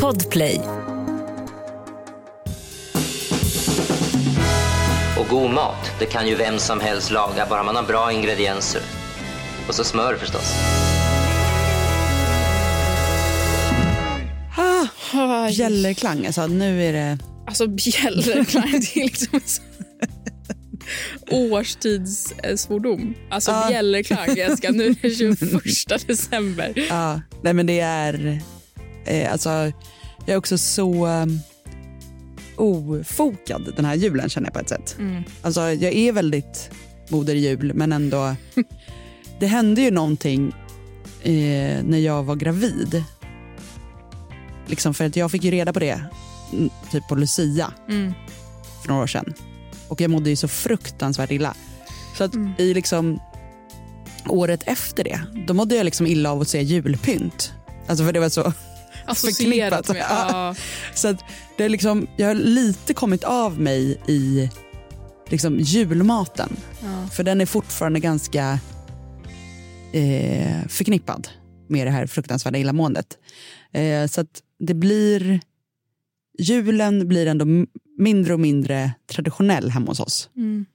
Podplay. Och god mat, det kan ju vem som helst laga, bara man har bra ingredienser. Och så smör förstås. Ah, bjällerklang, alltså nu är det... Alltså bjällerklang, det är liksom en årstidssvordom. Alltså Ja. bjällerklang, jag ska, nu är det 21 december. Ja, nej men det är... Eh, alltså, jag är också så um, ofokad den här julen känner jag på ett sätt. Mm. Alltså jag är väldigt moder jul men ändå... det hände ju någonting eh, när jag var gravid. Liksom för att jag fick ju reda på det mm, typ på Lucia Mm. för några år sedan. Och jag mådde ju så fruktansvärt illa. Så att Mm. i liksom året efter det, då mådde jag liksom illa av att se julpynt. Alltså för det var så Associerat med... Ja. Så att det är liksom, jag har lite kommit av mig i liksom julmaten. Ja. För den är fortfarande ganska eh, förknippad med det här fruktansvärda illamåendet. Eh, så att det blir... Julen blir ändå mindre och mindre traditionell hemma hos oss. Mm.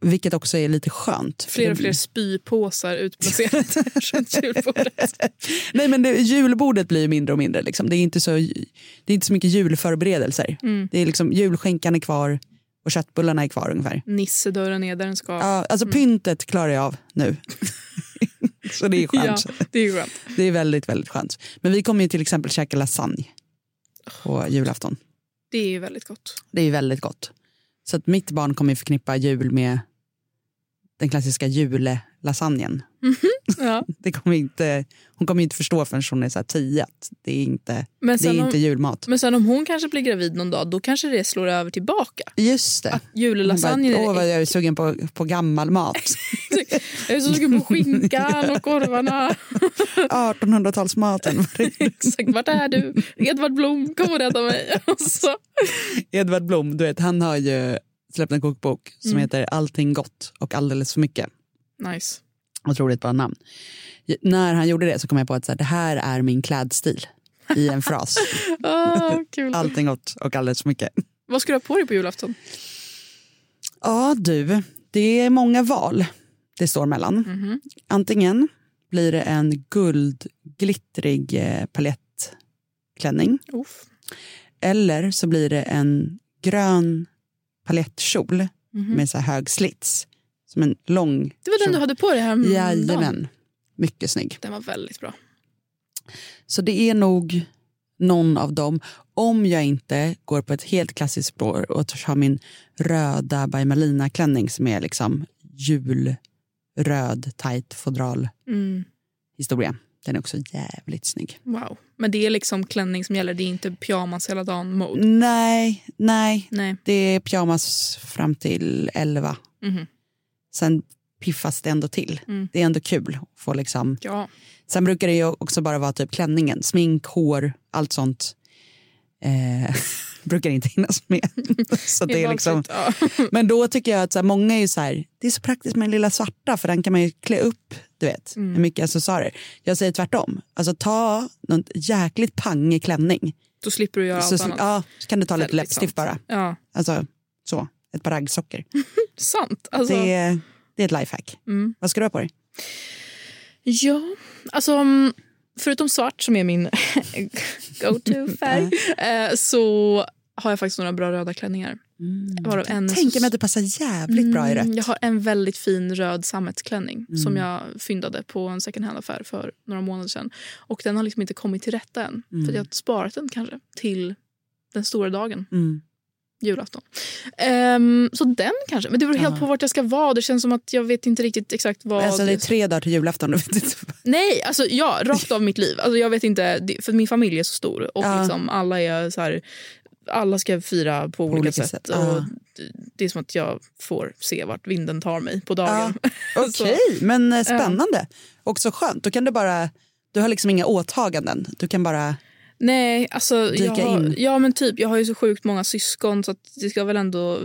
Vilket också är lite skönt. Fler och fler spypåsar utplacerade runt julbordet. Nej, men det, julbordet blir mindre och mindre. Liksom. Det, är inte så, det är inte så mycket julförberedelser. Mm. Det är liksom, julskinkan är kvar och köttbullarna är kvar ungefär. Nissedörren är där den ska. Ja, alltså pyntet klarar jag av nu. så det är skönt. Ja, det är skönt. Det är väldigt, väldigt skönt. Men vi kommer ju till exempel käka lasagne på julafton. Det är ju väldigt gott. Det är väldigt gott. Så att mitt barn kommer ju förknippa jul med den klassiska julelasagnen. Ja. Det kommer inte, hon kommer inte förstå förrän hon är så här tio att det är inte, Men, det är inte om, jag men sen om hon kanske blir gravid någon dag, då kanske det slår över tillbaka. Just det. Julelasagnen Hon bara, Åh, vad jag är sugen på, på gammal mat. Jag är så sugen på skinkan och korvarna. 1800-talsmaten. Exakt, vart är du? Edvard Blom, kom och rädda mig. Edvard Blom, du vet, han har ju släppt en kokbok som Mm. heter Allting gott och alldeles för mycket. Nice. Otroligt bra namn. När han gjorde det så kom jag på att så här, det här är min klädstil i en fras. Ah, kul. Allting gott och alldeles för mycket. Vad ska du ha på dig på julafton? Ja du, det är många val det står mellan. Mhm. Antingen blir det en guldglittrig eh, palettklänning eller så blir det en grön palettkjol Mhm. med så hög slits. Som en lång Det var den kjol. du hade på dig häromdagen. Jajamän. Mycket snygg. Den var väldigt bra. Så det är nog någon av dem. Om jag inte går på ett helt klassiskt spår och har min röda By Malina-klänning som är liksom julröd, tight fodral Mm. historia. Den är också jävligt snygg. Wow. Men det är liksom klänning som gäller, det är inte pyjamas hela dagen mode. Nej, nej. Nej. Det är pyjamas fram till 11. Mhm. Sen piffas det ändå till. Mm. Det är ändå kul. att Få liksom... Ja. Sen brukar det ju också bara vara typ klänningen. Smink, hår, allt sånt. Eh, brukar inte hinnas med. så det är liksom... Ja. Men då tycker jag att så här, många är så här, det är så praktiskt med den lilla svarta för den kan man ju klä upp, du vet, Mm. med mycket accessoarer. Jag säger tvärtom, alltså ta någon jäkligt pangig klänning. Då slipper du göra Så, allt annat. ja, så kan du ta lite läppstift bara. Ja, Alltså så, ett par raggsockor. sant. Alltså, Det, är, det är ett lifehack. Mm. Vad ska du ha på dig? Ja, alltså mm, förutom svart som är min go-to-färg eh, så har jag faktiskt några bra röda klänningar. Varav en Tänker mig att det passar jävligt bra i rött. Mm, Jag har en väldigt fin röd sammetsklänning Mm. som jag fyndade på en second hand-affär för några månader sedan. Och den har liksom inte kommit till rätta än. Mm. För jag har sparat den kanske till den stora dagen, Mm. Julafton. Ehm, så den kanske. Men det beror helt på vart jag ska vara. Det känns som att jag vet inte riktigt exakt vad... Alltså, det är tre dagar till julafton. Nej, alltså ja, rakt av mitt liv. Alltså, jag vet inte, för min familj är så stor och Ja. liksom, alla är så här, alla ska fira på olika, olika sätt. sätt, Och det- är som att jag får se vart vinden tar mig på dagen. Okej, men eh, spännande. Också skönt. Då kan du bara, du har liksom inga åtaganden. Du kan bara, Nej, alltså jag har. Ja men typ, jag har ju så sjukt många syskon så det ska väl ändå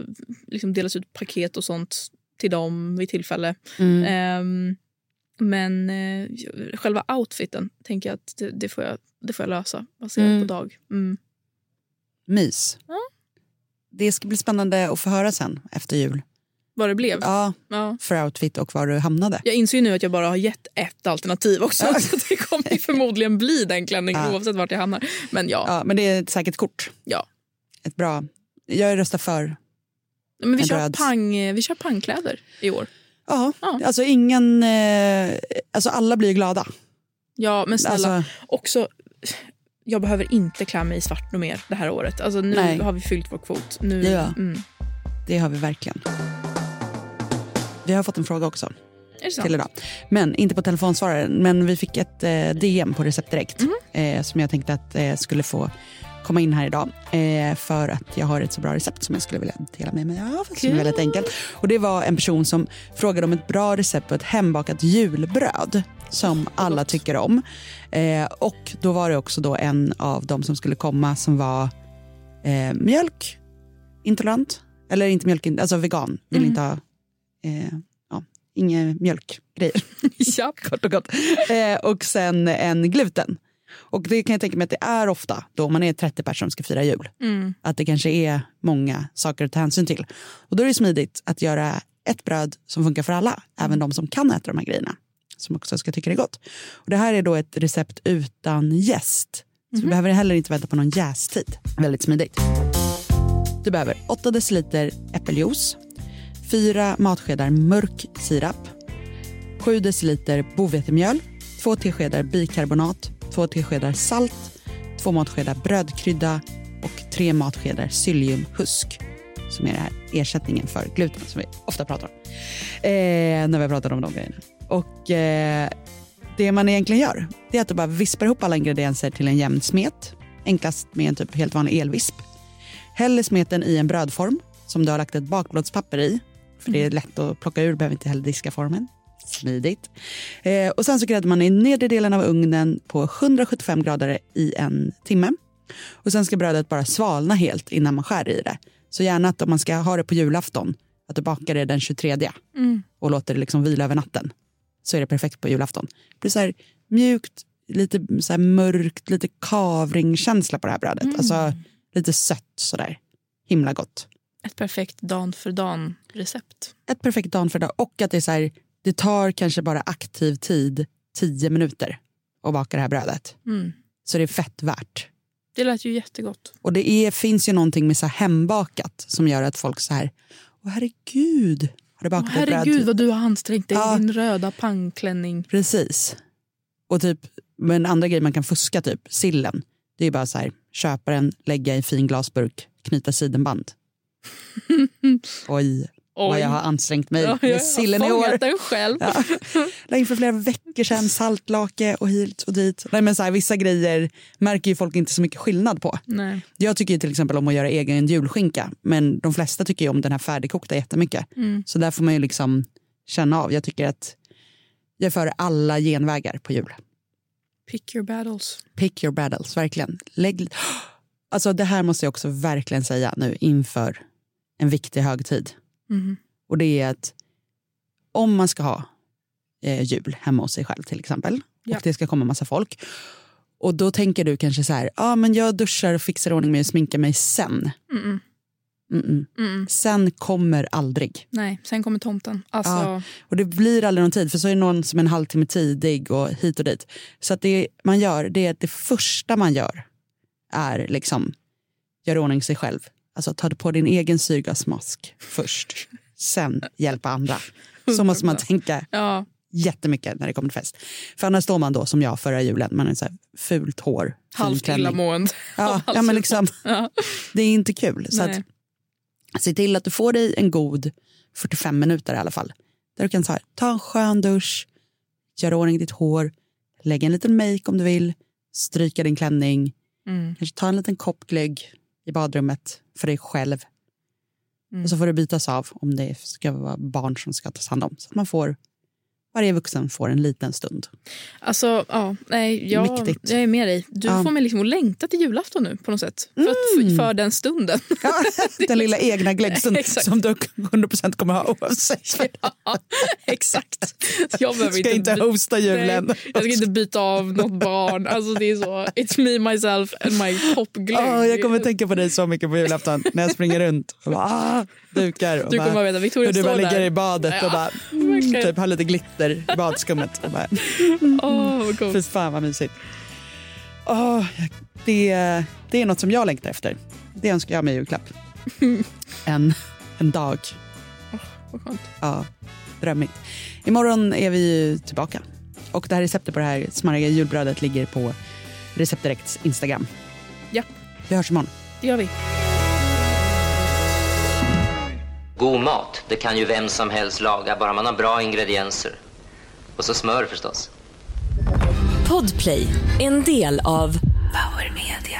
liksom delas ut paket och sånt till dem vid tillfälle. Mm. Ehm, men eh, själva outfiten tänker jag att det, det får jag det får jag lösa baserat Mm. på dag. Mm. Mys. Ja. Det ska bli spännande att få höra sen efter jul. Vad det blev. Ja, Ja. för outfit och var du hamnade. Jag inser ju nu att jag bara har gett ett alternativ också. Ja. Så det kommer ju förmodligen bli den klänningen Ja. oavsett vart jag hamnar. Men ja, Ja, men det är ett säkert kort. Ja. Ett bra... Jag röstar för. men vi, en kör röd. pang, vi kör pangkläder i år. Ja, alltså ingen... Eh, alltså alla blir glada. Ja, men snälla. Alltså, Också, jag behöver inte klä mig i svart mer det här året. Alltså, nu Nej. har vi fyllt vår kvot. Nu, Ja. mm. det har vi verkligen. Vi har fått en fråga också till idag. Men inte på telefonsvararen. Men vi fick ett eh, DM på Recept Direkt Mhm. eh, som jag tänkte att eh, skulle få komma in här idag. Eh, för att jag har ett så bra recept som jag skulle vilja dela med mig av. Som är väldigt enkelt. Och det var en person som frågade om ett bra recept på ett hembakat julbröd som alla gott. tycker om. Eh, och då var det också då en av de som skulle komma som var eh, mjölkintolerant. Eller inte mjölk, alltså vegan. Vill Mm. inte ha eh, ja, inga mjölkgrejer. ja. kort och gott. Eh, och sen en gluten. Och det kan jag tänka mig att det är ofta då man är 30 personer som ska fira jul. Mm. Att det kanske är många saker att ta hänsyn till. Och då är det smidigt att göra ett bröd som funkar för alla. Även de som kan äta de här grejerna. Som också ska tycka det är gott. Och det här är då ett recept utan jäst. Så du behöver heller inte vänta på någon jästid. Väldigt smidigt. Du behöver 8 deciliter äppeljuice, 4 matskedar mörk sirap, 7 deciliter bovetemjöl, 2 teskedar bikarbonat, 2 teskedar salt, 2 matskedar brödkrydda och 3 matskedar psylliumhusk som är den här ersättningen för gluten som vi ofta pratar om eh, när vi pratar om de grejerna. Och eh, det man egentligen gör det är att du bara vispar ihop alla ingredienser till en jämn smet. Enklast med en typ helt vanlig elvisp. Häller smeten i en brödform som du har lagt ett bakplåtspapper i. För det är lätt att plocka ur, behöver inte heller diska formen. Smidigt. Eh, och sen så gräddar man i nedre delen av ugnen på 175 grader i en timme. Och sen ska brödet bara svalna helt innan man skär i det. Så gärna att om man ska ha det på julafton, att du bakar det den 23 Mm. och låter det liksom vila över natten. Så är det perfekt på julafton. Det blir så här mjukt, lite så mörkt, lite kavringkänsla på det här brödet. Mm. Alltså lite sött sådär. Himla gott. Ett perfekt dan för dan recept. Ett perfekt dan för dag. Och att det är så här, det tar kanske bara aktiv tid, tio minuter att baka det här brödet. Mm. Så det är fett värt. Det lät ju jättegott. Och det är, finns ju någonting med så hembakat som gör att folk så här, åh herregud, har du Åh, bakat ett bröd? herregud vad du har ansträngt dig Ja. i din röda pangklänning. Precis. Och typ, men andra grejer man kan fuska, typ sillen. Det är bara så här, köpa den, lägga i fin glasburk, knyta sidenband. Oj, vad jag har ansträngt mig Ja, med sillen i år. den själv. Ja. La in för flera veckor sedan, saltlake och hit och dit. Nej, men så här, vissa grejer märker ju folk inte så mycket skillnad på. Nej. Jag tycker till exempel om att göra egen julskinka, men de flesta tycker ju om den här färdigkokta jättemycket. Mm. Så där får man ju liksom känna av. Jag tycker att jag för alla genvägar på jul. Pick your battles. Pick your battles, verkligen. Lägg... Alltså det här måste jag också verkligen säga nu inför en viktig högtid. Mm. Och det är att om man ska ha eh, jul hemma hos sig själv till exempel Ja. och det ska komma massa folk och då tänker du kanske så här, ja ah, men jag duschar och fixar ordning mig och sminkar mig sen. Mm. Mm-mm. Mm. Sen kommer aldrig. Nej, sen kommer tomten. Alltså, Ja. Och det blir aldrig någon tid för så är det någon som är en halvtimme tidig och hit och dit. Så att det man gör, det är att det första man gör är liksom göra i ordning sig själv. Alltså ta på din egen syrgasmask först. Sen hjälpa andra. Så måste man 100%. tänka ja. jättemycket när det kommer till fest. För annars står man då som jag förra julen, man så här fult hår, Halvt illamående. Ja, ja, men liksom, Ja. det är inte kul. Så att, se till att du får dig en god 45 minuter i alla fall. Där du kan så här, ta en skön dusch, göra ordning ditt hår, lägga en liten make om du vill, stryka din klänning, Mm. kanske ta en liten kopp glögg i badrummet för dig själv. Mm. Och så får det bytas av om det ska vara barn som ska tas hand om. Så att man får varje vuxen får en liten stund. Alltså, ja, nej, jag, Viktigt. jag är med dig. Du Ja. får mig liksom att längta till julafton nu på något sätt. För, att, för den stunden. Ja, den lilla egna Exakt. som du 100% kommer ha oavsett. ja, exakt. Jag behöver Ska inte by- hosta julen. Nej, jag ska inte byta av något barn. Alltså, det är så. It's me, myself and my popglögg. Åh, jag kommer tänka på dig så mycket på julafton när jag springer runt och bara, ah, dukar. Och Du kommer bara, veta, Victoria du bara ligger i badet och bara, mm, typ har lite glitter i badskummet. Och bara, Åh, vad coolt. Fy fan vad mysigt. Åh, det, det är något som jag längtar efter. Det önskar jag mig i julklapp. En, en dag. Vad skönt. Ja, drömmigt. Imorgon är vi tillbaka. Och det här receptet på det här smarriga julbrödet ligger på Recept Directs Instagram. Ja, Vi hörs imorgon. det gör vi. God mat, det kan ju vem som helst laga, bara man har bra ingredienser. Och så smör förstås. Podplay, en del av Power Media.